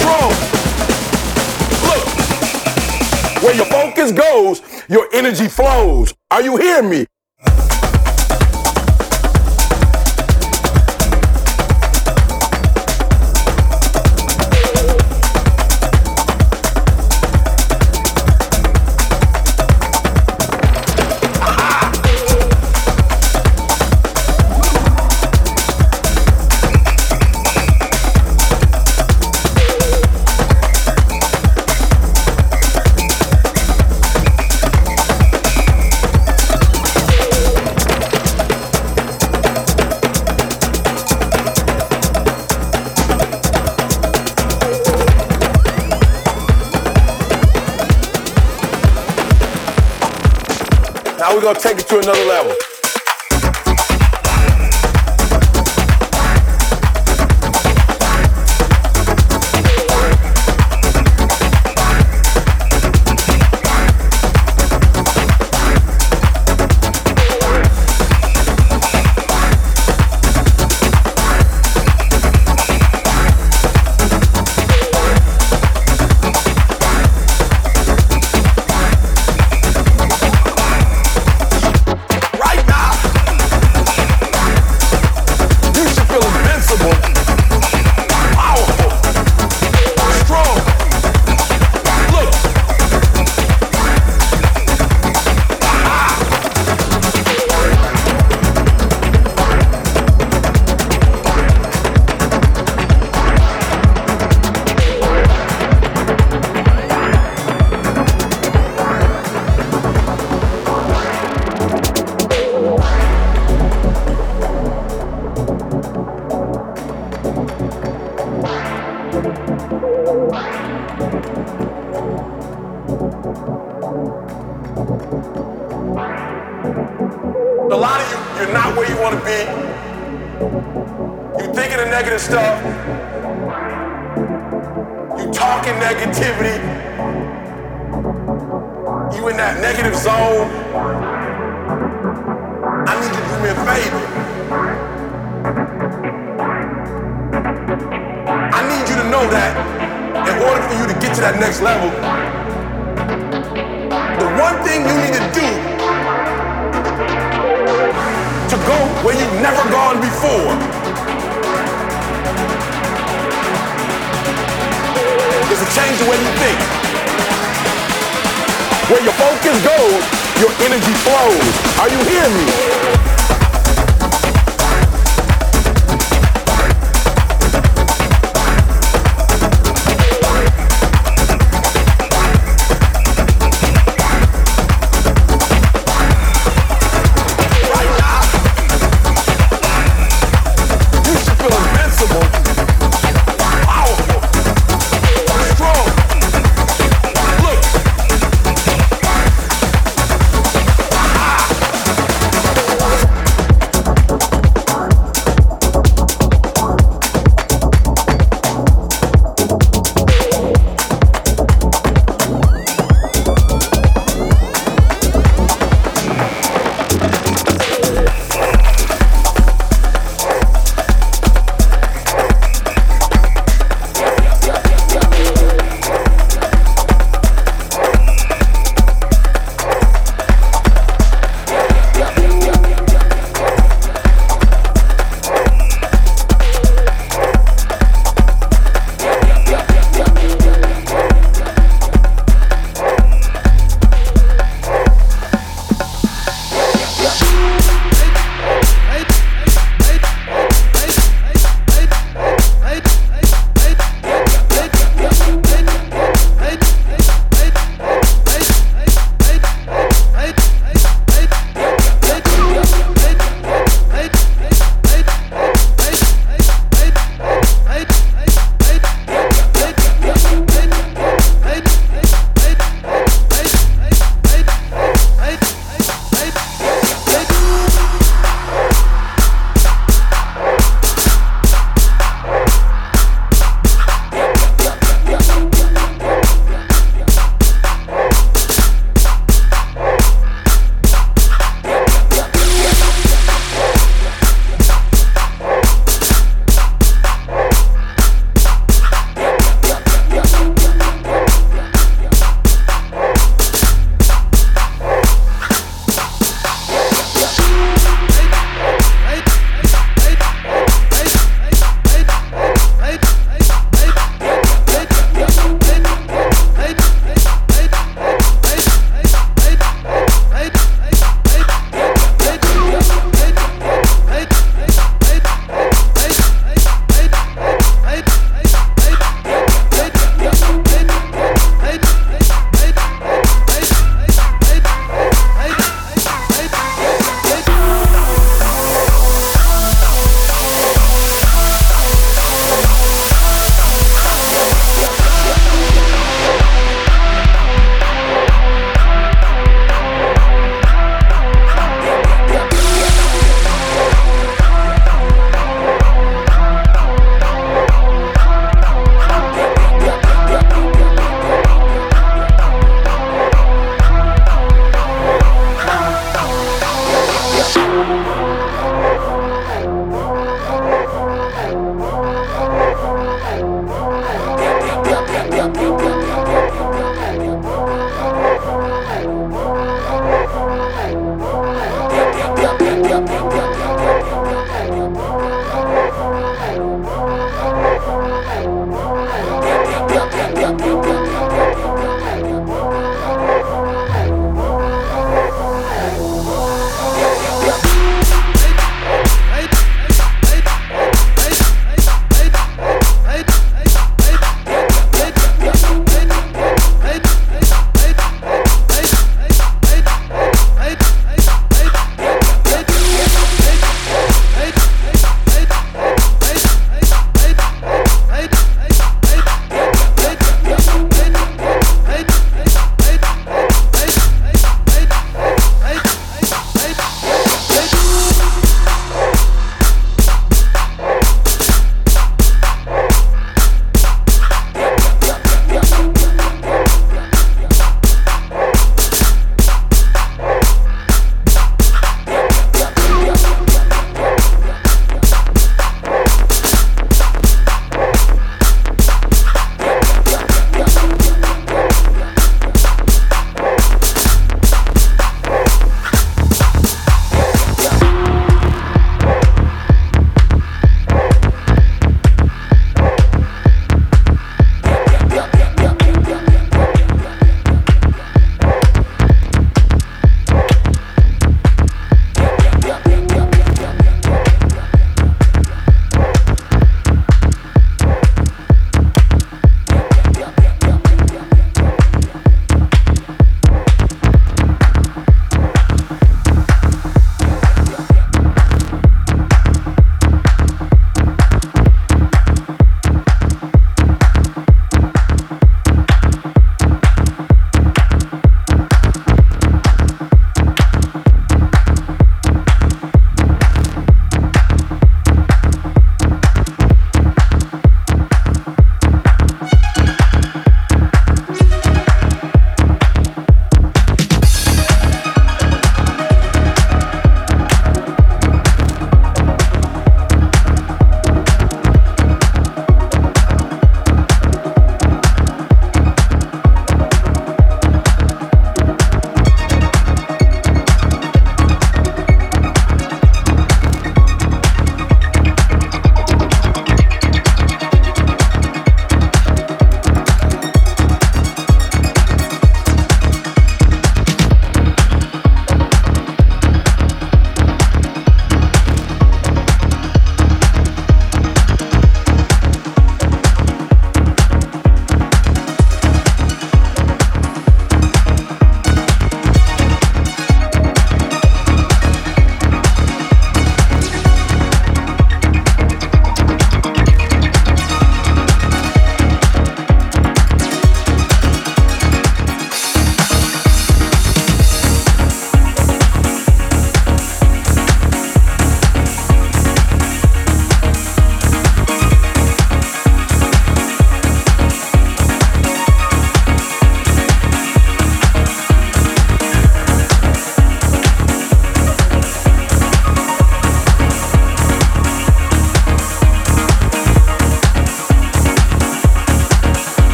strong. Look, where your focus goes, your energy flows. Are you hearing me? we're gonna take it to another level.